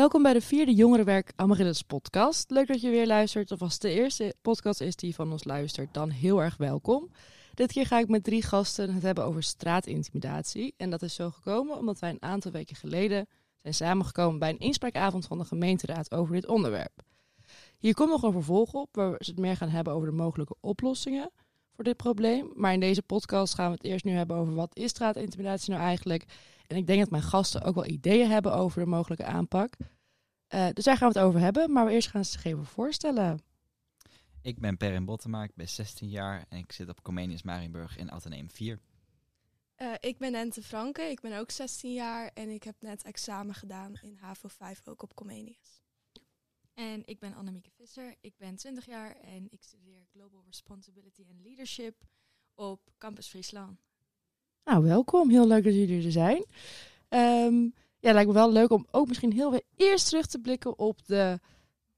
Welkom bij de vierde Jongerenwerk Amaryllis podcast. Leuk dat je weer luistert. Of als het de eerste podcast is die van ons luistert, dan heel erg welkom. Dit keer ga ik met drie gasten het hebben over straatintimidatie. En dat is zo gekomen omdat wij een aantal weken geleden zijn samengekomen bij een inspraakavond van de gemeenteraad over dit onderwerp. Hier komt nog een vervolg op, waar we het meer gaan hebben over de mogelijke oplossingen voor dit probleem. Maar in deze podcast gaan we het eerst nu hebben over wat is straatintimidatie nou eigenlijk. En ik denk dat mijn gasten ook wel ideeën hebben over de mogelijke aanpak. Uh, dus daar gaan we het over hebben. Maar we eerst gaan ze zich even voorstellen. Ik ben Perin Bottema, ik ben 16 jaar en ik zit op Comenius Marienburg in Atheneum 4. Uh, ik ben Ente Franke, ik ben ook 16 jaar en ik heb net examen gedaan in HAVO 5 ook op Comenius. En ik ben Annemieke Visser, ik ben 20 jaar en ik studeer Global Responsibility and Leadership op Campus Friesland. Nou, welkom. Heel leuk dat jullie er zijn. Um, ja, lijkt me wel leuk om ook misschien heel weer eerst terug te blikken op de,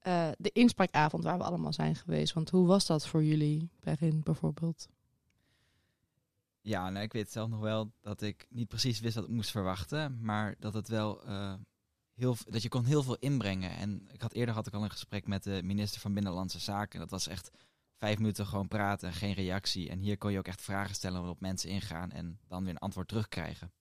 uh, de inspraakavond waar we allemaal zijn geweest. Want hoe was dat voor jullie, Berin bijvoorbeeld? Ja, nou, ik weet zelf nog wel dat ik niet precies wist wat ik moest verwachten, maar dat het wel uh, heel, dat je kon heel veel inbrengen. En ik had eerder had ik al een gesprek met de minister van Binnenlandse Zaken. Dat was echt vijf minuten gewoon praten, geen reactie. En hier kon je ook echt vragen stellen waarop mensen ingaan en dan weer een antwoord terugkrijgen.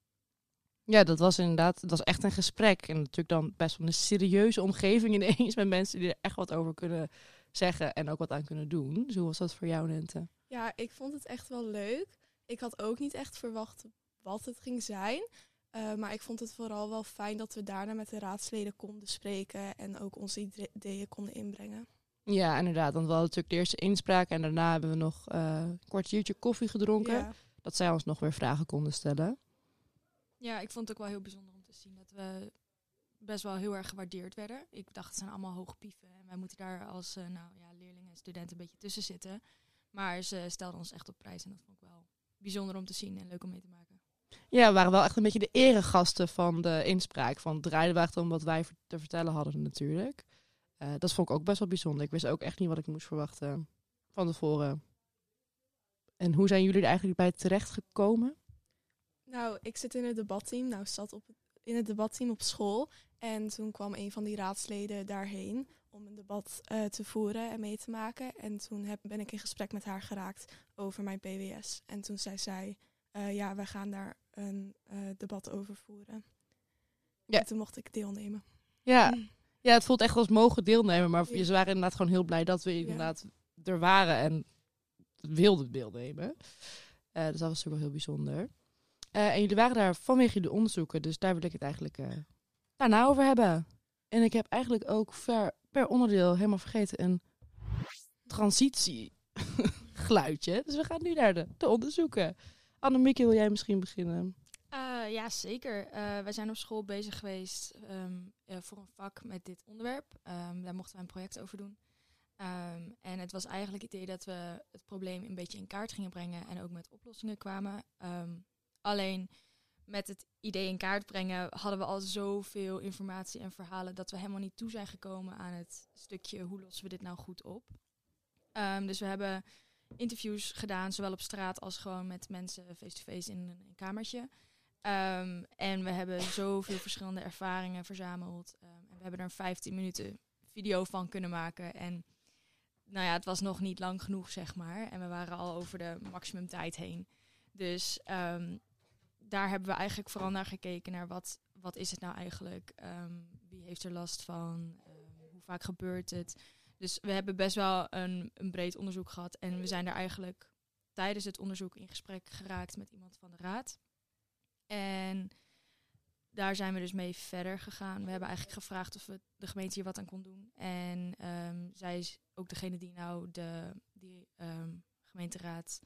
Ja, dat was inderdaad, dat was echt een gesprek. En natuurlijk dan best wel een serieuze omgeving ineens met mensen die er echt wat over kunnen zeggen en ook wat aan kunnen doen. Dus hoe was dat voor jou, Nente? Ja, ik vond het echt wel leuk. Ik had ook niet echt verwacht wat het ging zijn. Uh, maar ik vond het vooral wel fijn dat we daarna met de raadsleden konden spreken en ook onze ideeën konden inbrengen. Ja, inderdaad. Want we hadden natuurlijk de eerste inspraak en daarna hebben we nog uh, een kwartiertje koffie gedronken. Ja. Dat zij ons nog weer vragen konden stellen. Ja, ik vond het ook wel heel bijzonder om te zien dat we best wel heel erg gewaardeerd werden. Ik dacht, het zijn allemaal hoge pieven en wij moeten daar als uh, nou, ja, leerlingen en studenten een beetje tussen zitten. Maar ze stelden ons echt op prijs en dat vond ik wel bijzonder om te zien en leuk om mee te maken. Ja, we waren wel echt een beetje de eregasten van de inspraak. Van het echt om wat wij te vertellen hadden natuurlijk. Uh, dat vond ik ook best wel bijzonder. Ik wist ook echt niet wat ik moest verwachten van tevoren. En hoe zijn jullie er eigenlijk bij terecht gekomen? Nou, ik zit in het debatteam. Nou, zat op in het debatteam op school. En toen kwam een van die raadsleden daarheen om een debat uh, te voeren en mee te maken. En toen heb, ben ik in gesprek met haar geraakt over mijn PWS. En toen zei zij, uh, ja, we gaan daar een uh, debat over voeren. Ja. En toen mocht ik deelnemen. Ja. Mm. ja, het voelt echt als mogen deelnemen. Maar ja. ze waren inderdaad gewoon heel blij dat we inderdaad ja. er waren en wilden deelnemen. Uh, dus dat was natuurlijk wel heel bijzonder. Uh, en jullie waren daar vanwege de onderzoeken, dus daar wil ik het eigenlijk daarna over hebben. En ik heb eigenlijk ook ver, per onderdeel helemaal vergeten een transitiegeluidje. dus we gaan nu naar de, de onderzoeken. Annemieke, wil jij misschien beginnen? Uh, ja, zeker. wij zijn op school bezig geweest um, voor een vak met dit onderwerp. Um, daar mochten we een project over doen. Um, en het was eigenlijk het idee dat we het probleem een beetje in kaart gingen brengen en ook met oplossingen kwamen. Alleen met het idee in kaart brengen hadden we al zoveel informatie en verhalen dat we helemaal niet toe zijn gekomen aan het stukje hoe lossen we dit nou goed op. Dus we hebben interviews gedaan, zowel op straat als gewoon met mensen face-to-face in een kamertje. Um, en we hebben zoveel verschillende ervaringen verzameld. Um, en we hebben er een 15 minuten video van kunnen maken. En nou ja, het was nog niet lang genoeg, zeg maar. En we waren al over de maximum tijd heen. Dus um, daar hebben we eigenlijk vooral naar gekeken naar wat, wat is het nou eigenlijk? Wie heeft er last van? Hoe vaak gebeurt het? Dus we hebben best wel een, een breed onderzoek gehad. En we zijn daar eigenlijk tijdens het onderzoek in gesprek geraakt met iemand van de raad. En daar zijn we dus mee verder gegaan. We hebben eigenlijk gevraagd of we de gemeente hier wat aan kon doen. En um, zij is ook degene die nou de die, um, gemeenteraad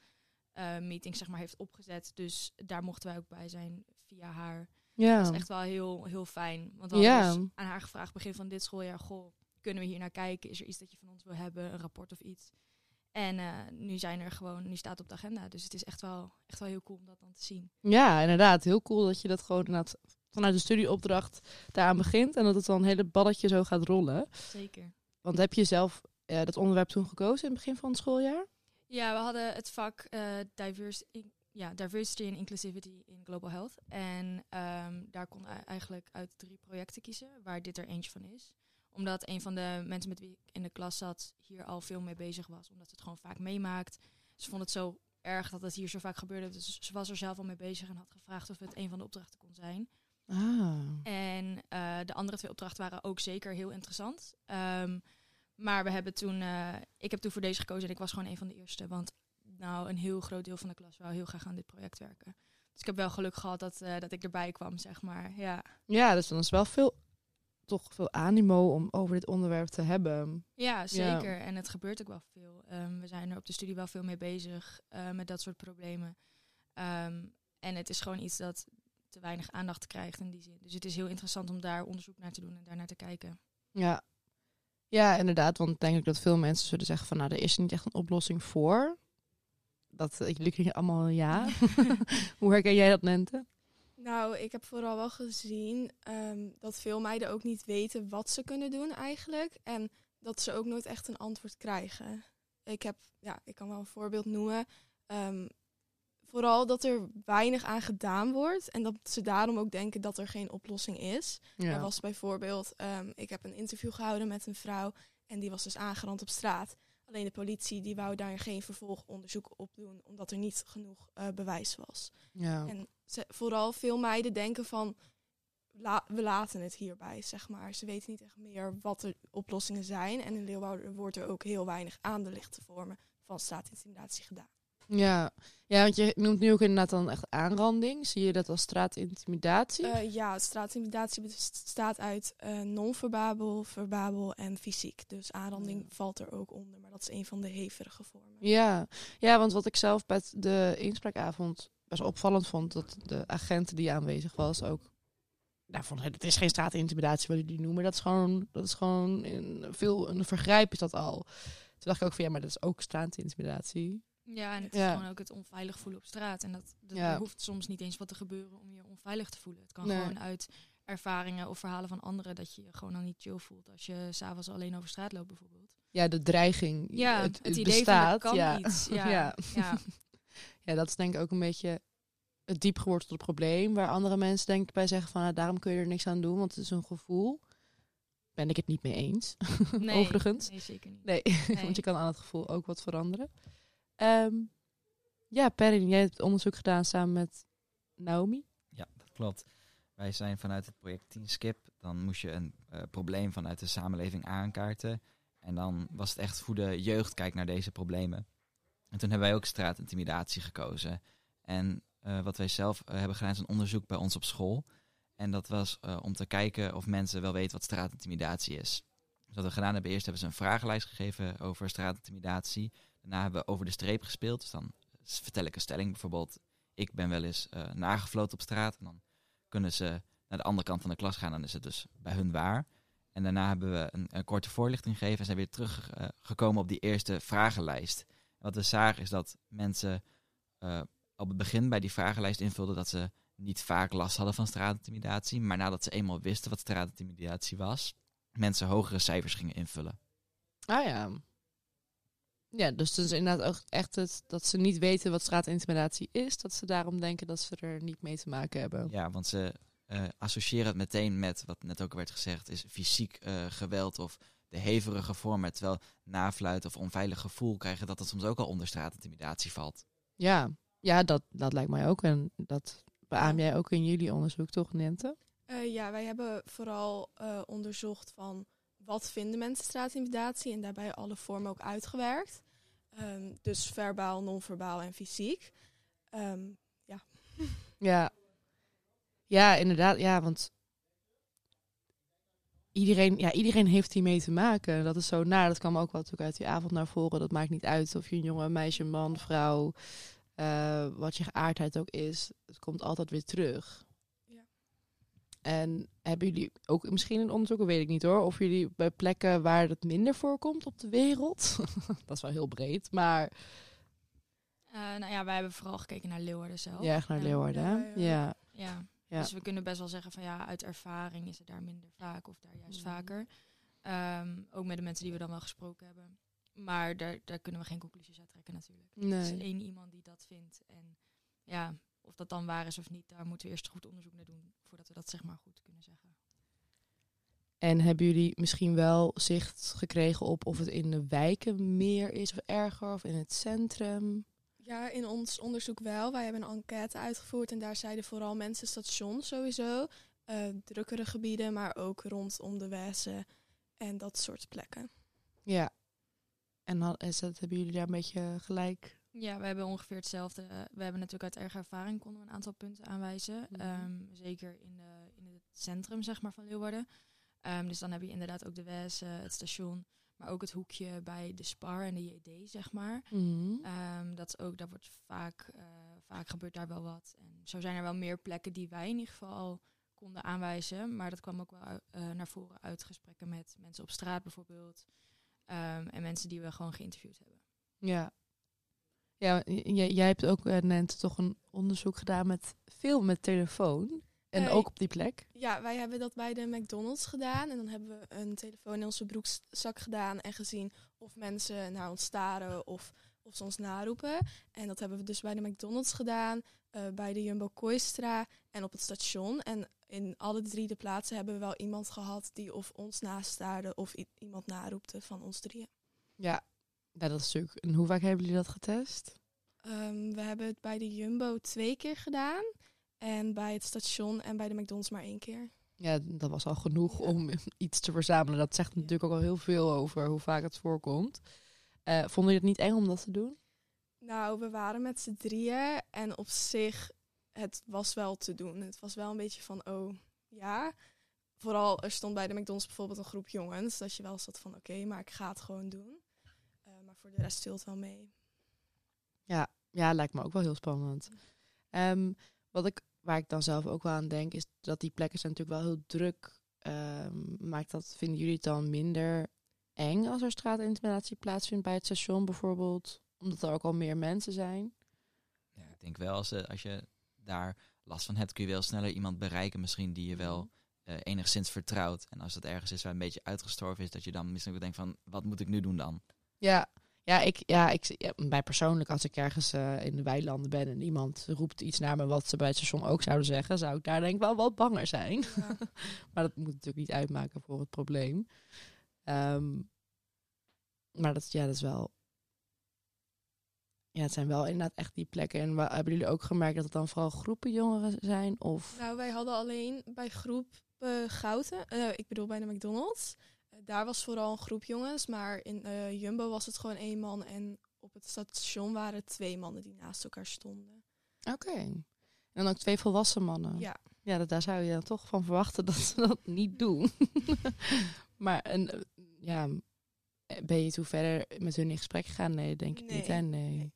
uh, meeting zeg maar, heeft opgezet. Dus daar mochten wij ook bij zijn via haar. Ja. Dat is echt wel heel, heel fijn. Want we ja. hadden dus aan haar gevraagd begin van dit schooljaar... Goh, kunnen we hier naar kijken? Is er iets dat je van ons wil hebben? Een rapport of iets? En uh, nu zijn er gewoon, nu staat op de agenda. Dus het is echt wel, echt wel heel cool om dat dan te zien. Ja, inderdaad. Heel cool dat je dat gewoon inderdaad vanuit de studieopdracht daaraan begint. En dat het dan een hele balletje zo gaat rollen. Zeker. Want heb je zelf dat onderwerp toen gekozen in het begin van het schooljaar? Ja, we hadden het vak uh, diverse, ja, diversity and inclusivity in global health. En ehm, daar kon eigenlijk uit drie projecten kiezen, waar dit er eentje van is. Omdat een van de mensen met wie ik in de klas zat hier al veel mee bezig was, omdat ze het gewoon vaak meemaakt. Ze vond het zo erg dat het hier zo vaak gebeurde. Dus ze was er zelf al mee bezig en had gevraagd of het een van de opdrachten kon zijn. Ah. En eh, de andere twee opdrachten waren ook zeker heel interessant. Ehm, maar we hebben toen, eh, ik heb toen voor deze gekozen en ik was gewoon een van de eerste. Want nou, een heel groot deel van de klas wou heel graag aan dit project werken. Dus ik heb wel geluk gehad dat, eh, dat ik erbij kwam, zeg maar. Ja. Ja, dus dan is wel veel, toch veel animo om over dit onderwerp te hebben. ja, zeker. En het gebeurt ook wel veel. Ehm, we zijn er op de studie wel veel mee bezig eh, met dat soort problemen. Ehm, en het is gewoon iets dat te weinig aandacht krijgt in die zin. Dus het is heel interessant om daar onderzoek naar te doen en daar naar te kijken. Ja. Ja, inderdaad. Want denk ik dat veel mensen zullen zeggen van nou, er is niet echt een oplossing voor. Dat uh, jullie krijgen allemaal ja. Hoe herken jij dat, Nente? Nou, ik heb vooral wel gezien ehm, dat veel meiden ook niet weten wat ze kunnen doen eigenlijk. En dat ze ook nooit echt een antwoord krijgen. Ik heb, ja, ik kan wel een voorbeeld noemen. Ehm, vooral dat er weinig aan gedaan wordt. En dat ze daarom ook denken dat er geen oplossing is. Er was bijvoorbeeld, ehm, ik heb een interview gehouden met een vrouw. En die was dus aangerand op straat. Alleen de politie die wou daar geen vervolgonderzoek op doen, omdat er niet genoeg uh, bewijs was. Ja. En ze, vooral veel meiden denken van, la, we laten het hierbij, zeg maar. Ze weten niet echt meer wat de oplossingen zijn. En in Leeuwarden wordt er ook heel weinig aan de lichte vormen van straatintimidatie gedaan. Ja. ja, want je noemt nu ook inderdaad dan echt aanranding. Zie je dat als straatintimidatie? Uh, ja, straatintimidatie bestaat uit uh, non-verbabel, verbabel en fysiek. Dus aanranding ja. valt er ook onder, maar dat is een van de hevige vormen. Ja, ja want wat ik zelf bij de inspraakavond best opvallend vond, dat de agenten die aanwezig was ook nou, vond het is geen straatintimidatie wat jullie noemen. Dat is gewoon, dat is gewoon veel een vergrijp is dat al. Toen dacht ik ook van ja, maar dat is ook straatintimidatie. Ja, en het is gewoon ook het onveilig voelen op straat. En dat, dat ja. er hoeft soms niet eens wat te gebeuren om je onveilig te voelen. Het kan nee. gewoon uit ervaringen of verhalen van anderen dat je je gewoon dan niet chill voelt als je s'avonds alleen over straat loopt bijvoorbeeld. Ja, de dreiging. Ja, het, het, idee bestaat. van kan ja. iets. Ja. ja. Ja. ja, dat is denk ik ook een beetje het diep gewortelde probleem. Waar andere mensen denk ik bij zeggen van nou, daarom kun je er niks aan doen, want het is een gevoel. Ben ik het niet mee eens. Nee, Overigens. Nee, zeker niet. Nee, Nee. want je kan aan het gevoel ook wat veranderen. Ehm, ja, Perrin, jij hebt onderzoek gedaan samen met Naomi. Ja, dat klopt. Wij zijn vanuit het project Teen Skip. Dan moest je een uh, probleem vanuit de samenleving aankaarten. En dan was het echt hoe de jeugd kijkt naar deze problemen. En toen hebben wij ook straatintimidatie gekozen. En uh, wat wij zelf uh, hebben gedaan is een onderzoek bij ons op school. En dat was om te kijken of mensen wel weten wat straatintimidatie is. Dus wat we gedaan hebben, eerst hebben ze een vragenlijst gegeven over straatintimidatie. Daarna hebben we over de streep gespeeld. Dus dan vertel ik een stelling. Bijvoorbeeld, ik ben wel eens uh, op straat. En dan kunnen ze naar de andere kant van de klas gaan. Dan is het dus bij hun waar. En daarna hebben we een, korte voorlichting gegeven. En zijn weer teruggekomen uh, op die eerste vragenlijst. Wat we zagen is dat mensen uh, op het begin bij die vragenlijst invulden dat ze niet vaak last hadden van straatintimidatie. Maar nadat ze eenmaal wisten wat straatintimidatie was, mensen hogere cijfers gingen invullen. Ah ja. Ja, dus het is inderdaad ook echt het, dat ze niet weten wat straatintimidatie is. Dat ze daarom denken dat ze er niet mee te maken hebben. Ja, want ze uh, associëren het meteen met, wat net ook werd gezegd, is fysiek uh, geweld of de hevige vormen. Terwijl nafluit of onveilig gevoel krijgen dat het soms ook al onder straatintimidatie valt. Ja, ja dat, dat lijkt mij ook. En dat beaam jij ook in jullie onderzoek, toch, Nente? Uh, ja, wij hebben vooral onderzocht van wat vinden mensen straatintimidatie en daarbij alle vormen ook uitgewerkt. Um, dus verbaal, non-verbaal en fysiek. Um, ja. ja. Ja, inderdaad. Ja, want iedereen, ja, iedereen heeft hiermee te maken. Dat is zo naar. Dat kwam ook wel natuurlijk uit die avond naar voren. Dat maakt niet uit of je een jongen, meisje, man, vrouw, uh, wat je geaardheid ook is. Het komt altijd weer terug. En hebben jullie ook misschien een onderzoek, weet ik niet hoor, of jullie bij plekken waar het minder voorkomt op de wereld, dat is wel heel breed, maar... Uh, nou ja, wij hebben vooral gekeken naar Leeuwarden zelf. Ja, echt naar Leeuwarden, ja. Ja, ja. ja. ja. Dus we kunnen best wel zeggen van ja, uit ervaring is het daar minder vaak of daar juist mm. vaker. Um, ook met de mensen die we dan wel gesproken hebben. Maar daar, daar kunnen we geen conclusies uit trekken natuurlijk. Nee. Er is één iemand die dat vindt en ja, of dat dan waar is of niet, daar moeten we eerst goed onderzoek naar doen voordat we dat zeg maar goed kunnen zeggen. En hebben jullie misschien wel zicht gekregen op of het in de wijken meer is of erger of in het centrum? Ja, in ons onderzoek wel. Wij hebben een enquête uitgevoerd en daar zeiden vooral mensen stations sowieso. eh, drukkere gebieden, maar ook rondom de Wessen en dat soort plekken. Ja. En dan is dat, hebben jullie daar een beetje gelijk? Ja, we hebben ongeveer hetzelfde. Eh, we hebben natuurlijk uit eigen ervaring konden we een aantal punten aanwijzen. Mhm. Ehm, zeker in, de, in het centrum zeg maar, van Leeuwarden. Ehm, dus dan heb je inderdaad ook de WES, eh, het station, maar ook het hoekje bij de Spar en de JD, zeg maar. Mhm. Ehm, dat is ook, daar wordt vaak, eh, vaak gebeurt daar wel wat. En zo zijn er wel meer plekken die wij in ieder geval al konden aanwijzen. Maar dat kwam ook wel naar voren uit gesprekken met mensen op straat bijvoorbeeld. En mensen die we gewoon geïnterviewd hebben. Ja. Ja, jij, jij hebt ook eh, net toch een onderzoek gedaan met veel met telefoon. En ook op die plek. Ja, wij hebben dat bij de McDonald's gedaan. En dan hebben we een telefoon in onze broekzak gedaan en gezien of mensen naar ons staren of, of ze ons naroepen. En dat hebben we dus bij de McDonald's gedaan, eh, bij de Jumbo Kooistra en op het station. En in alle drie de plaatsen hebben we wel iemand gehad die of ons nastaarde of iemand naroepte van ons drieën. Ja. Ja, dat is natuurlijk. En hoe vaak hebben jullie dat getest? Ehm, we hebben het bij de Jumbo twee keer gedaan. En bij het station en bij de McDonald's maar één keer. Ja, dat was al genoeg Ja. om iets te verzamelen. Dat zegt Ja. natuurlijk ook al heel veel over hoe vaak het voorkomt. Eh, vonden jullie het niet eng om dat te doen? Nou, we waren met z'n drieën en op zich, het was wel te doen. Het was wel een beetje van, oh ja. Vooral, er stond bij de McDonald's bijvoorbeeld een groep jongens. Dat je wel zat van, oké, maar ik ga het gewoon doen. Voor de rest viel het wel mee. Ja, lijkt me ook wel heel spannend. Ehm, wat ik, waar ik dan zelf ook wel aan denk, is dat die plekken zijn natuurlijk wel heel druk. Ehm, maakt dat, vinden jullie het dan minder eng als er straatintimidatie plaatsvindt bij het station bijvoorbeeld? Omdat er ook al meer mensen zijn? Ja, ik denk wel, als, eh, als je daar last van hebt, kun je wel sneller iemand bereiken misschien die je wel eh, enigszins vertrouwt. En als het ergens is waar een beetje uitgestorven is, dat je dan misschien ook denkt van, wat moet ik nu doen dan? Ja, ja, ik, ja, ik, ja, mij persoonlijk, als ik ergens eh, in de weilanden ben en iemand roept iets naar me wat ze bij het station ook zouden zeggen, zou ik daar denk ik wel wat banger zijn. Ja. maar dat moet natuurlijk niet uitmaken voor het probleem. Ehm, maar dat, ja, dat is wel. Ja, het zijn wel inderdaad echt die plekken. En hebben jullie ook gemerkt dat het dan vooral groepen jongeren zijn? Of Nou, wij hadden alleen bij groep eh, Gouten, eh, ik bedoel bij de McDonald's. Daar was vooral een groep jongens, maar in eh, Jumbo was het gewoon één man. En op het station waren twee mannen die naast elkaar stonden. Oké. En dan ook twee volwassen mannen. Ja. Ja, dat, daar zou je dan toch van verwachten dat ze dat niet doen. maar en, eh, ja, ben je toen verder met hun in gesprek gegaan? Nee, denk ik niet. Hè? Nee, Nee. nee.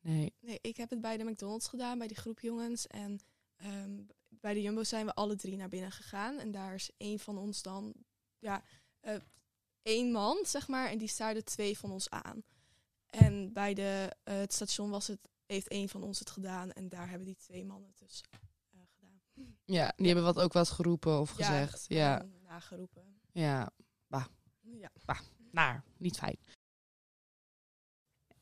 Nee. Nee, ik heb het bij de McDonald's gedaan, bij die groep jongens. En ehm, bij de Jumbo zijn we alle drie naar binnen gegaan. En daar is één van ons dan, ja, eh, één man, zeg maar. En die staarde twee van ons aan. En bij de, eh, het station was het, heeft één van ons het gedaan. En daar hebben die twee mannen het dus eh, gedaan. Ja, die hebben wat ook wat geroepen of Ja, gezegd. Ja, Nageroepen. ja. Ja. naar, niet fijn.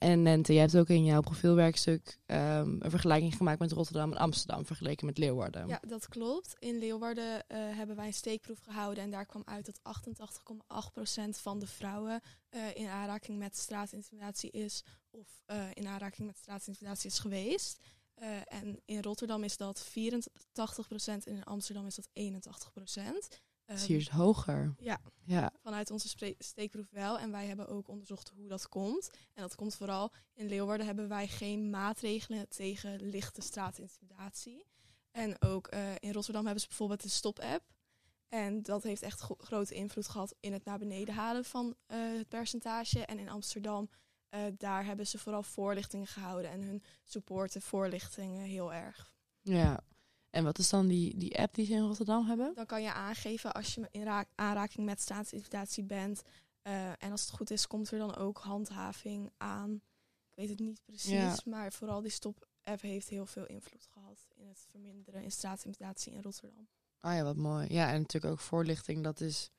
En Nente, jij hebt ook in jouw profielwerkstuk ehm, een vergelijking gemaakt met Rotterdam en Amsterdam vergeleken met Leeuwarden. Ja, dat klopt. In Leeuwarden eh, hebben wij een steekproef gehouden en daar kwam uit dat 88,8% van de vrouwen eh, in aanraking met straatintimidatie is of eh, in aanraking met straatintimidatie is geweest. En in Rotterdam is dat 84% en in Amsterdam is dat 81%. Is Ehm, hier hoger. ja, Ja, vanuit onze steekproef wel. En wij hebben ook onderzocht hoe dat komt. En dat komt vooral in Leeuwarden hebben wij geen maatregelen tegen lichte straatintimidatie. En ook eh, in Rotterdam hebben ze bijvoorbeeld de stop-app. En dat heeft echt grote invloed gehad in het naar beneden halen van eh, het percentage. En in Amsterdam, eh, daar hebben ze vooral voorlichtingen gehouden. En hun supporten voorlichtingen heel erg. ja. En wat is dan die, die app die ze in Rotterdam hebben? Dan kan je aangeven als je in aanraking met staatsintimidatie bent. Eh, en als het goed is, komt er dan ook handhaving aan. Ik weet het niet precies, Ja. maar vooral die stop-app heeft heel veel invloed gehad in het verminderen in staatsintimidatie in Rotterdam. Ah ja, wat mooi. Ja, en natuurlijk ook voorlichting. Dat is.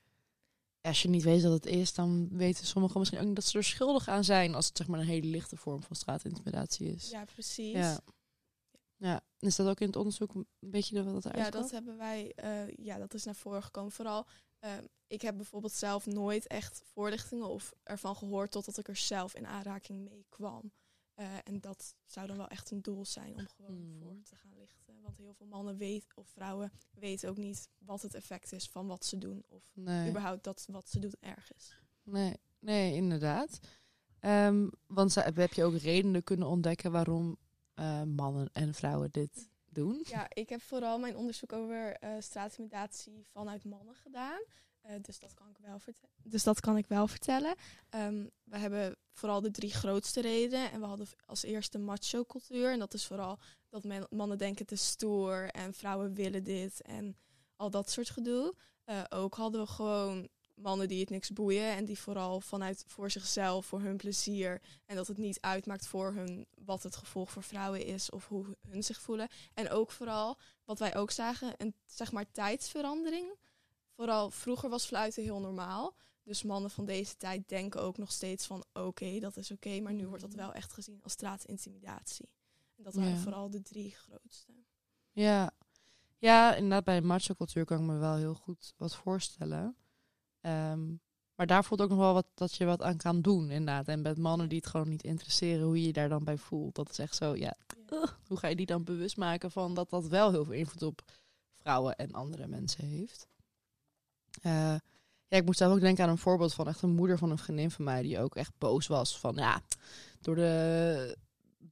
Als je niet weet wat het is, dan weten sommigen misschien ook dat ze er schuldig aan zijn. Als het zeg maar een hele lichte vorm van straatintimidatie is. Ja, precies. Ja. Ja, is dat ook in het onderzoek een beetje wat het Ja, dat hebben wij, eh, ja, dat is naar voren gekomen. Vooral, ehm, ik heb bijvoorbeeld zelf nooit echt voorlichtingen of ervan gehoord totdat ik er zelf in aanraking mee kwam. Eh, en dat zou dan wel echt een doel zijn om gewoon Mhm. voor te gaan lichten. Want heel veel mannen weten, of vrouwen weten ook niet wat het effect is van wat ze doen. Of Nee. überhaupt dat wat ze doen erg is. Nee, nee, inderdaad. Ehm, want heb je ook redenen kunnen ontdekken waarom eh, mannen en vrouwen dit doen? Ja, ik heb vooral mijn onderzoek over straatintimidatie vanuit mannen gedaan. Dus, dat kan ik wel vertellen. dus dat kan ik wel vertellen. Ehm, we hebben vooral de drie grootste redenen. En we hadden als eerste macho-cultuur. En dat is vooral dat mannen denken is stoer en vrouwen willen dit en al dat soort gedoe. Eh, ook hadden we gewoon mannen die het niks boeien en die vooral vanuit voor zichzelf, voor hun plezier en dat het niet uitmaakt voor hun wat het gevolg voor vrouwen is of hoe hun zich voelen. En ook vooral, wat wij ook zagen, een zeg maar tijdsverandering. Vooral vroeger was fluiten heel normaal. Dus mannen van deze tijd denken ook nog steeds van oké, dat is oké. maar nu wordt dat wel echt gezien als straatintimidatie. En dat waren Ja. vooral de drie grootste. Ja. ja, inderdaad, bij de macho-cultuur kan ik me wel heel goed wat voorstellen. Ehm, maar daar voelt ook nog wel wat dat je wat aan kan doen, inderdaad. En met mannen die het gewoon niet interesseren, hoe je je daar dan bij voelt. Dat is echt zo, ja, hoe ga je die dan bewust maken van dat dat wel heel veel invloed op vrouwen en andere mensen heeft. Eh, ja, ik moest zelf ook denken aan een voorbeeld van echt een moeder van een vriendin van mij die ook echt boos was van ja, door de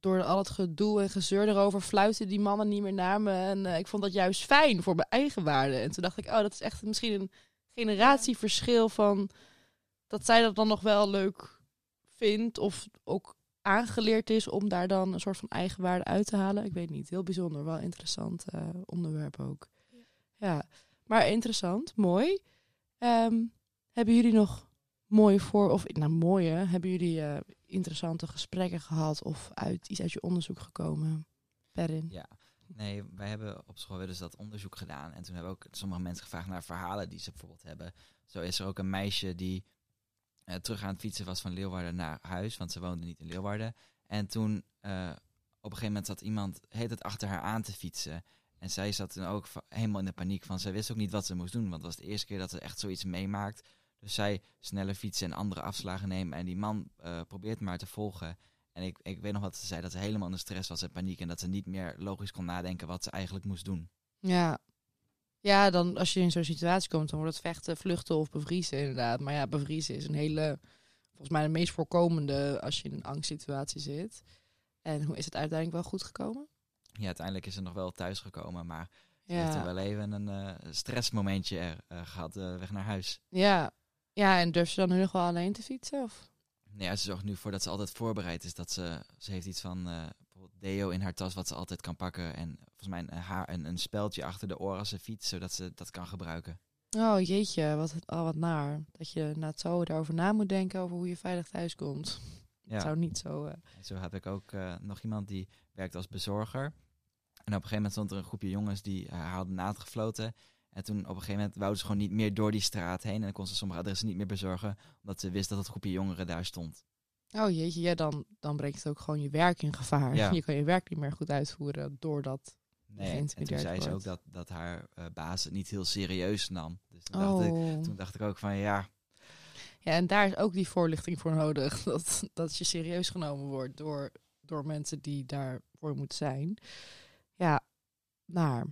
door al het gedoe en gezeur erover fluiten die mannen niet meer naar me en eh, ik vond dat juist fijn voor mijn eigen waarde. En toen dacht ik, oh, dat is echt misschien een generatieverschil van dat zij dat dan nog wel leuk vindt of ook aangeleerd is om daar dan een soort van eigenwaarde uit te halen. Ik weet niet, heel bijzonder, wel interessant eh, onderwerp ook. Ja. Maar interessant, mooi. Ehm, hebben jullie nog mooie voor, of nou mooie, hebben jullie eh, interessante gesprekken gehad of uit iets uit je onderzoek gekomen? Perin. Ja, nee, wij hebben op school dus dat onderzoek gedaan. En toen hebben ook sommige mensen gevraagd naar verhalen die ze bijvoorbeeld hebben. Zo is er ook een meisje die eh, terug aan het fietsen was van Leeuwarden naar huis, want ze woonde niet in Leeuwarden. En toen eh, op een gegeven moment zat iemand heet het achter haar aan te fietsen. En zij zat toen ook helemaal in de paniek van, zij wist ook niet wat ze moest doen, want het was de eerste keer dat ze echt zoiets meemaakt. Dus zij sneller fietsen en andere afslagen nemen. En die man eh, probeert maar te volgen. En ik, ik weet nog wat ze zei, dat ze helemaal in de stress was en paniek. En dat ze niet meer logisch kon nadenken wat ze eigenlijk moest doen. Ja. Ja, dan als je in zo'n situatie komt, dan wordt het vechten, vluchten of bevriezen inderdaad. Maar ja, bevriezen is een hele, volgens mij de meest voorkomende als je in een angstsituatie zit. En hoe is het uiteindelijk wel goed gekomen? Ja, uiteindelijk is ze nog wel thuisgekomen, maar ze heeft er wel even een eh, stressmomentje er, eh, gehad eh, weg naar huis. ja. ja en durf je dan nu nog wel alleen te fietsen? Of? Nee, ja, ze zorgt nu voor dat ze altijd voorbereid is. Dat ze, ze heeft iets van eh, bijvoorbeeld deo in haar tas wat ze altijd kan pakken. En volgens mij een, haar, een, een speldje achter de oren als ze fietst, zodat ze dat kan gebruiken. Oh jeetje, wat, oh, wat naar. Dat je na het zo daarover na moet denken over hoe je veilig thuis komt. Ja. Het zou niet zo... En zo heb ik ook eh, nog iemand die werkt als bezorger. En op een gegeven moment stond er een groepje jongens die uh, haar hadden naadgefloten. En toen op een gegeven moment wouden ze gewoon niet meer door die straat heen. En dan kon ze sommige adressen niet meer bezorgen. Omdat ze wist dat het groepje jongeren daar stond. Oh jeetje, ja, dan, dan brengt het ook gewoon je werk in gevaar. Ja. Je kan je werk niet meer goed uitvoeren doordat... Nee, en toen zei ze ook dat, dat haar eh, baas het niet heel serieus nam. Dus toen, dacht ik, Oh. toen dacht ik ook van ja, Ja, en daar is ook die voorlichting voor nodig. Dat, dat je serieus genomen wordt door, door mensen die daarvoor moeten zijn. Ja, naar.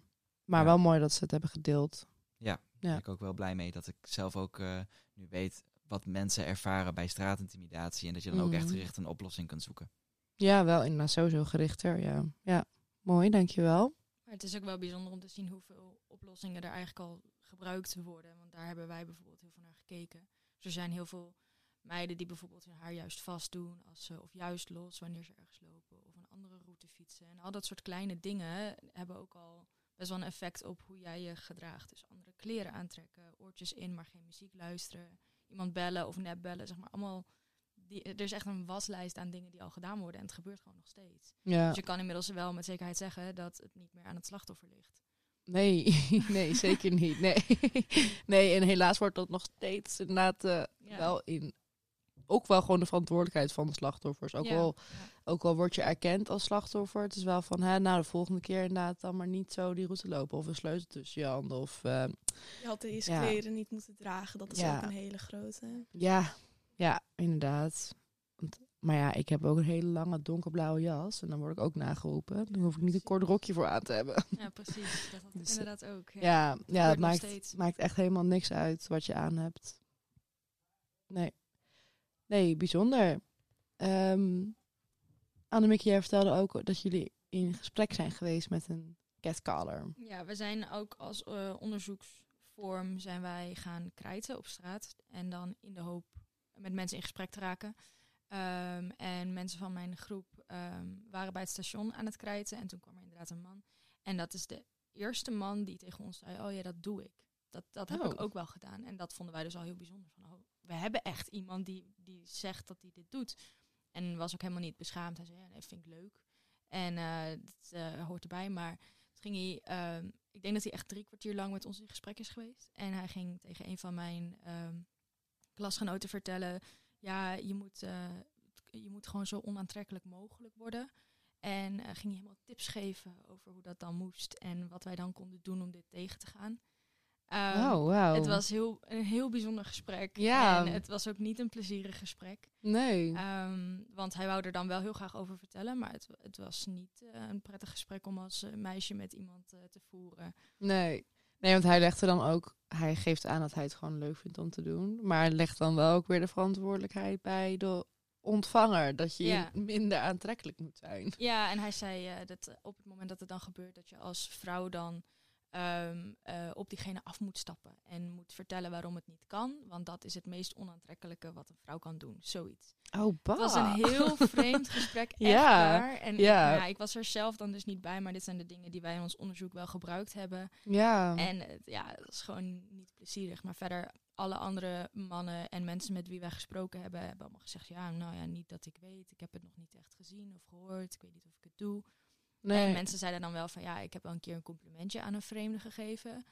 Maar Ja. wel mooi dat ze het hebben gedeeld. Ja, Ja. ben ik ook wel blij mee dat ik zelf ook eh, nu weet wat mensen ervaren bij straatintimidatie. En dat je dan ook echt Mhm. gericht een oplossing kunt zoeken. Ja, wel inderdaad sowieso gerichter. Ja, ja. mooi, dankjewel. Maar het is ook wel bijzonder om te zien hoeveel oplossingen er eigenlijk al gebruikt worden. Want daar hebben wij bijvoorbeeld heel veel naar gekeken. Dus er zijn heel veel meiden die bijvoorbeeld hun haar juist vast doen. Als ze, of juist los wanneer ze ergens lopen. Of een andere route fietsen. En al dat soort kleine dingen hebben ook al best wel een effect op hoe jij je gedraagt. Dus andere kleren aantrekken, oortjes in, maar geen muziek luisteren. Iemand bellen of nep bellen. Zeg maar allemaal. Die, er is echt een waslijst aan dingen die al gedaan worden. En het gebeurt gewoon nog steeds. Ja. Dus je kan inmiddels wel met zekerheid zeggen dat het niet meer aan het slachtoffer ligt. Nee, nee, zeker niet. Nee. nee, en helaas wordt dat nog steeds inderdaad eh, Ja. wel in ook wel gewoon de verantwoordelijkheid van de slachtoffers. Ook, Ja, al, ook al word je erkend als slachtoffer. Het is wel van, hè, nou de volgende keer inderdaad dan maar niet zo die route lopen. Of een sleutel tussen je handen. Of eh, Je had deze Ja. kleren niet moeten dragen. Dat is Ja. ook een hele grote. ja, ja, inderdaad. Want, maar ja, ik heb ook een hele lange donkerblauwe jas. En dan word ik ook nageroepen. Dan hoef ik niet een kort rokje voor aan te hebben. Ja, precies. Dat Dus, inderdaad ook. Ja. Ja, het maakt, maakt echt helemaal niks uit wat je aan hebt. Nee. Nee, bijzonder. Ehm Annemieke, jij vertelde ook dat jullie in gesprek zijn geweest met een catcaller. Ja, we zijn ook als eh, onderzoeksvorm zijn wij gaan krijten op straat. En dan in de hoop met mensen in gesprek te raken. Ehm, en mensen van mijn groep ehm, waren bij het station aan het krijten. En toen kwam er inderdaad een man. En dat is de eerste man die tegen ons zei, oh ja, dat doe ik. Dat, dat heb Oh. ik ook wel gedaan. En dat vonden wij dus al heel bijzonder. Van, oh, we hebben echt iemand die, die zegt dat hij dit doet. En was ook helemaal niet beschaamd. Hij zei, ja, nee, vind ik leuk. En eh dat eh, hoort erbij. Maar ging hij, ehm, ik denk dat hij echt drie kwartier lang met ons in gesprek is geweest. En hij ging tegen een van mijn ehm, klasgenoten vertellen, ja, je moet, eh, je moet gewoon zo onaantrekkelijk mogelijk worden. En ging hij helemaal tips geven over hoe dat dan moest en wat wij dan konden doen om dit tegen te gaan. Ehm, oh, wauw. Het was heel, een heel bijzonder gesprek. Ja. En het was ook niet een plezierig gesprek. Nee. Ehm, want hij wou er dan wel heel graag over vertellen. Maar het, het was niet eh, een prettig gesprek om als eh, meisje met iemand eh, te voeren. Nee. Nee, want hij legde dan ook... Hij geeft aan dat hij het gewoon leuk vindt om te doen. Maar legt dan wel ook weer de verantwoordelijkheid bij de ontvanger. Dat je Ja. minder aantrekkelijk moet zijn. Ja, en hij zei dat op het moment dat het dan gebeurt, dat je als vrouw dan ehm, eh, op diegene af moet stappen. En moet vertellen waarom het niet kan. Want dat is het meest onaantrekkelijke wat een vrouw kan doen. Zoiets. Oh, bah. Het was een heel vreemd gesprek, echt Ja, waar. En ja. ja, ik was er zelf dan dus niet bij, maar dit zijn de dingen die wij in ons onderzoek wel gebruikt hebben. Ja. En het- ja, het is gewoon niet plezierig. Maar verder, alle andere mannen en mensen met wie wij gesproken hebben, hebben allemaal gezegd: ja, nou ja, niet dat ik weet. Ik heb het nog niet echt gezien of gehoord. Ik weet niet of ik het doe. Nee. En mensen zeiden dan wel van ja, ik heb wel een keer een complimentje aan een vreemde gegeven.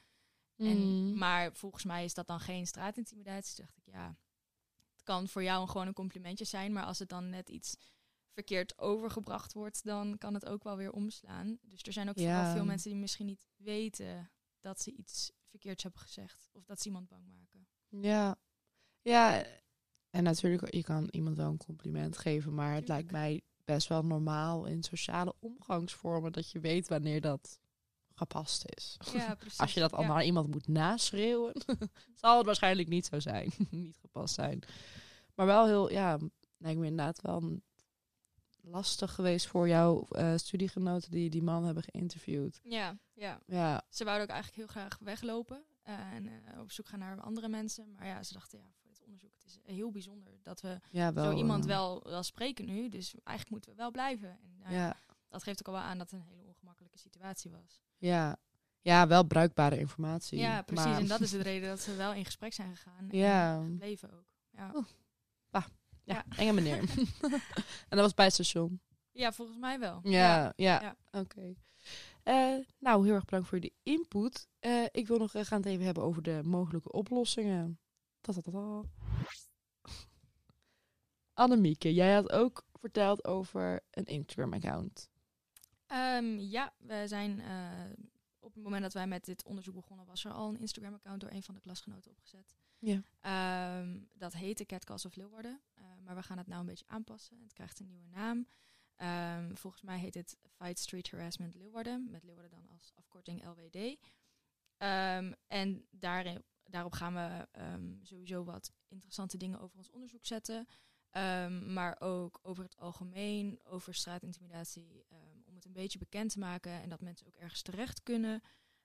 Mm. En, maar volgens mij is dat dan geen straatintimidatie. Toen dacht ik, ja, het kan voor jou gewoon een complimentje zijn. Maar als het dan net iets verkeerd overgebracht wordt, dan kan het ook wel weer omslaan. Dus er zijn ook Ja. vooral veel mensen die misschien niet weten dat ze iets verkeerds hebben gezegd. Of dat ze iemand bang maken. Ja. Ja. En natuurlijk, je kan iemand wel een compliment geven, maar het Tuurlijk. lijkt mij best wel normaal in sociale omgangsvormen dat je weet wanneer dat gepast is. Ja, precies. Als je dat Ja. allemaal aan iemand moet naschreeuwen, zal het waarschijnlijk niet zo zijn. niet gepast zijn. Maar wel heel, ja, lijkt me inderdaad wel lastig geweest voor jouw eh, studiegenoten die die man hebben geïnterviewd. Ja, ja. Ja, Ze wouden ook eigenlijk heel graag weglopen eh, en eh, op zoek gaan naar andere mensen. Maar ja, ze dachten, ja, onderzoek, het is heel bijzonder dat we ja wel. zo iemand eh, wel, wel spreken nu. Dus eigenlijk moeten we wel blijven. En nou ja, dat geeft ook al wel aan dat het een hele ongemakkelijke situatie was. ja. ja, wel bruikbare informatie. Ja, precies. maar- En dat is de reden dat we wel in gesprek zijn gegaan. Ja. En gebleven ook. Ja. Oh. Ja, Ja. enge meneer. en dat was bij het station. ja, volgens mij wel. Ja, ja. Ja. Oké. Eh, nou, heel erg bedankt voor de input. Eh, ik wil nog eh, gaan het even hebben over de mogelijke oplossingen. Tatatata. Annemieke, jij had ook verteld over een Instagram-account. Ehm, ja, we zijn eh, op het moment dat wij met dit onderzoek begonnen, was er al een Instagram-account door een van de klasgenoten opgezet. Ja. Ehm, dat heette Catcast of Leeuwarden. Eh, maar we gaan het nou een beetje aanpassen. Het krijgt een nieuwe naam. Ehm, volgens mij heet het Fight Street Harassment Leeuwarden. Met Leeuwarden dan als afkorting LWD. En daarin, daarop gaan we sowieso wat interessante dingen over ons onderzoek zetten. Ehm, maar ook over het algemeen, over straatintimidatie. ehm, om het een beetje bekend te maken en dat mensen ook ergens terecht kunnen.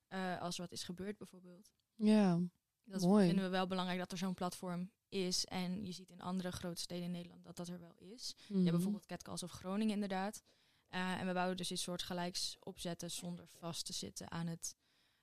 eh, als er wat is gebeurd bijvoorbeeld. Ja, Dat Mooi. vinden we wel belangrijk dat er zo'n platform is. En je ziet in andere grote steden in Nederland dat dat er wel is. Je Mhm. hebt bijvoorbeeld Catcalls of Groningen inderdaad. Eh, en we wouden dus iets soort gelijks opzetten zonder vast te zitten aan, het,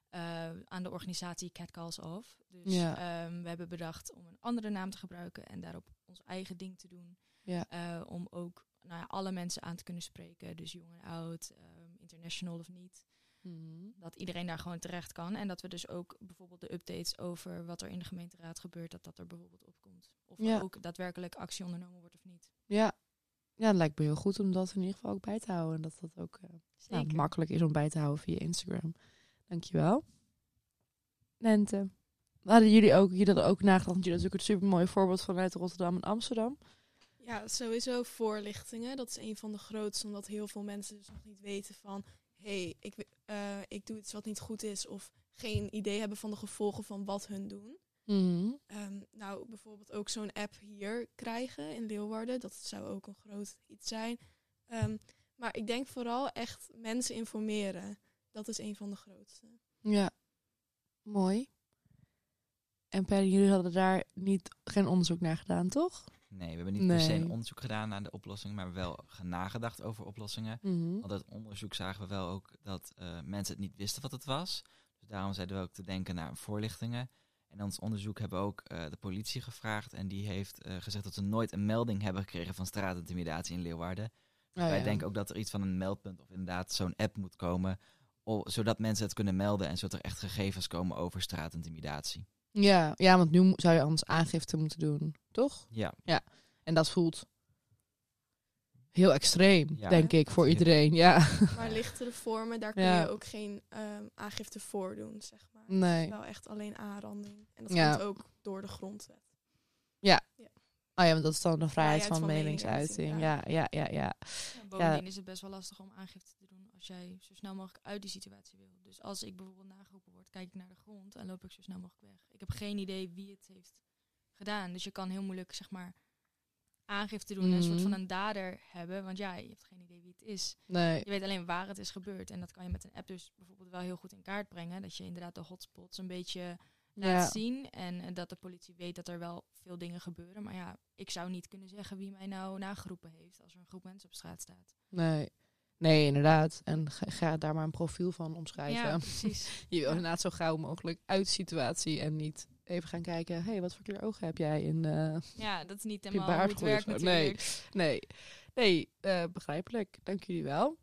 eh, aan de organisatie Catcalls of. Dus Ja. ehm, we hebben bedacht om een andere naam te gebruiken en daarop ons eigen ding te doen. Ja. Eh, om ook nou ja, alle mensen aan te kunnen spreken. Dus jong en oud, ehm, international of niet Mhm. dat iedereen daar gewoon terecht kan. En dat we dus ook bijvoorbeeld de updates over wat er in de gemeenteraad gebeurt, dat dat er bijvoorbeeld op komt. Of Ja. er ook daadwerkelijk actie ondernomen wordt of niet. Ja. ja, het lijkt me heel goed om dat in ieder geval ook bij te houden. En dat dat ook eh, nou, makkelijk is om bij te houden via Instagram. Dankjewel. Nente. Hadden jullie ook, jullie hadden ook nagedacht, want jullie natuurlijk een super mooi voorbeeld vanuit Rotterdam en Amsterdam. Ja, sowieso voorlichtingen. Dat is een van de grootste, omdat heel veel mensen dus nog niet weten van... hé, hey, ik, eh, ik doe iets wat niet goed is. Of geen idee hebben van de gevolgen van wat hun doen. Mhm. Ehm, nou, bijvoorbeeld ook zo'n app hier krijgen in Leeuwarden. Dat zou ook een groot iets zijn. Ehm, maar ik denk vooral echt mensen informeren. Dat is een van de grootste. Ja, mooi. En Perry, jullie hadden daar niet, geen onderzoek naar gedaan, toch? Nee, we hebben niet per se een onderzoek gedaan naar de oplossingen, maar wel ge- nagedacht over oplossingen. Mhm. Want uit onderzoek zagen we wel ook dat eh, mensen het niet wisten wat het was. Dus daarom zeiden we ook te denken naar voorlichtingen. En in ons onderzoek hebben we ook eh, de politie gevraagd. En die heeft eh, gezegd dat ze nooit een melding hebben gekregen van straatintimidatie in Leeuwarden. Oh, Wij ja. denken ook dat er iets van een meldpunt of inderdaad zo'n app moet komen. zodat mensen het kunnen melden en zodat er echt gegevens komen over straatintimidatie. Ja, ja, want nu zou je anders aangifte moeten doen, toch? Ja, En dat voelt heel extreem, Ja, denk ik, voor iedereen. Ja, Maar lichtere vormen, daar kun Ja. je ook geen ehm, aangifte voor doen, zeg maar. Het Nee. is wel echt alleen aanranding. En dat Ja. komt ook door de grondwet. oh ja, want dat is dan de vrijheid, Vrijheid van, van meningsuiting. Ja, meningsuiting, ja, ja, ja. Ja, bovendien is het best wel lastig om aangifte te doen als jij zo snel mogelijk uit die situatie wil. Dus als ik bijvoorbeeld nageroepen word, kijk ik naar de grond en loop ik zo snel mogelijk weg. Ik heb geen idee wie het heeft gedaan. Dus je kan heel moeilijk, zeg maar, aangifte doen en een soort Mhm. van een dader hebben. Want ja, je hebt geen idee wie het is. Nee, Je weet alleen waar het is gebeurd. En dat kan je met een app dus bijvoorbeeld wel heel goed in kaart brengen. Dat je inderdaad de hotspots een beetje laat ja. zien. En eh, dat de politie weet dat er wel veel dingen gebeuren. Maar ja, ik zou niet kunnen zeggen wie mij nou nageroepen heeft als er een groep mensen op straat staat. Nee. Nee, inderdaad. En ga, ga daar maar een profiel van omschrijven. Ja, precies. Je wil Ja. inderdaad zo gauw mogelijk uit situatie en niet even gaan kijken, hé, hey, wat voor kleur ogen heb jij in eh, Ja, dat is niet helemaal. Nee. Nee, nee, eh, begrijpelijk. Dank jullie wel.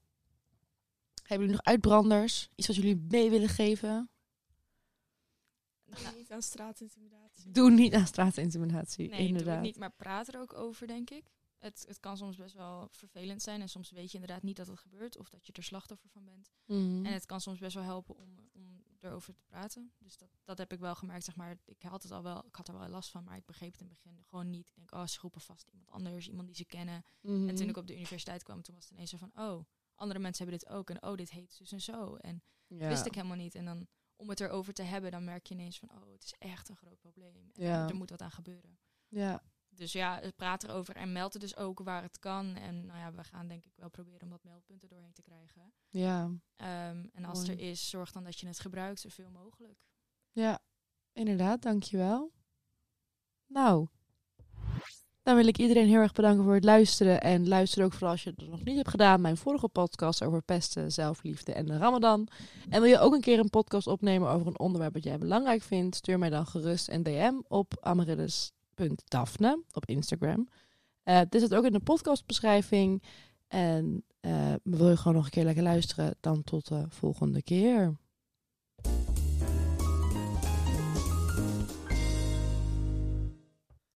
Hebben jullie nog uitbranders? Iets wat jullie mee willen geven? Doe niet aan straatintimidatie. Doe niet aan straatintimidatie, Nee, doe inderdaad. het niet, maar praat er ook over, denk ik. Het, het kan soms best wel vervelend zijn en soms weet je inderdaad niet dat het gebeurt of dat je er slachtoffer van bent. Mhm. En het kan soms best wel helpen om, om erover te praten. Dus dat, dat heb ik wel gemerkt, zeg maar. Ik had, het al wel, ik had er wel last van, maar ik begreep het in het begin gewoon niet. Ik denk, oh, ze roepen vast iemand anders, iemand die ze kennen. Mhm. En toen ik op de universiteit kwam, toen was het ineens zo van, oh, andere mensen hebben dit ook. En oh, dit heet dus en zo. En dat wist ik helemaal niet. En dan om het erover te hebben, dan merk je ineens van, oh, het is echt een groot probleem. En Ja. er moet wat aan gebeuren. Ja, Dus ja, praat erover en meld het dus ook waar het kan. En nou ja, we gaan denk ik wel proberen om wat meldpunten doorheen te krijgen. ja, Ehm, en als Mooi. er is, zorg dan dat je het gebruikt zoveel mogelijk. ja. Inderdaad, dankjewel. Nou, dan wil ik iedereen heel erg bedanken voor het luisteren. En luister ook vooral als je het nog niet hebt gedaan. Mijn vorige podcast over pesten, zelfliefde en de ramadan. En wil je ook een keer een podcast opnemen over een onderwerp dat jij belangrijk vindt? Stuur mij dan gerust een DM op amaryllis.daphne op Instagram. Eh dit zit ook in de podcastbeschrijving. En eh wil je gewoon nog een keer lekker luisteren? Dan tot de volgende keer.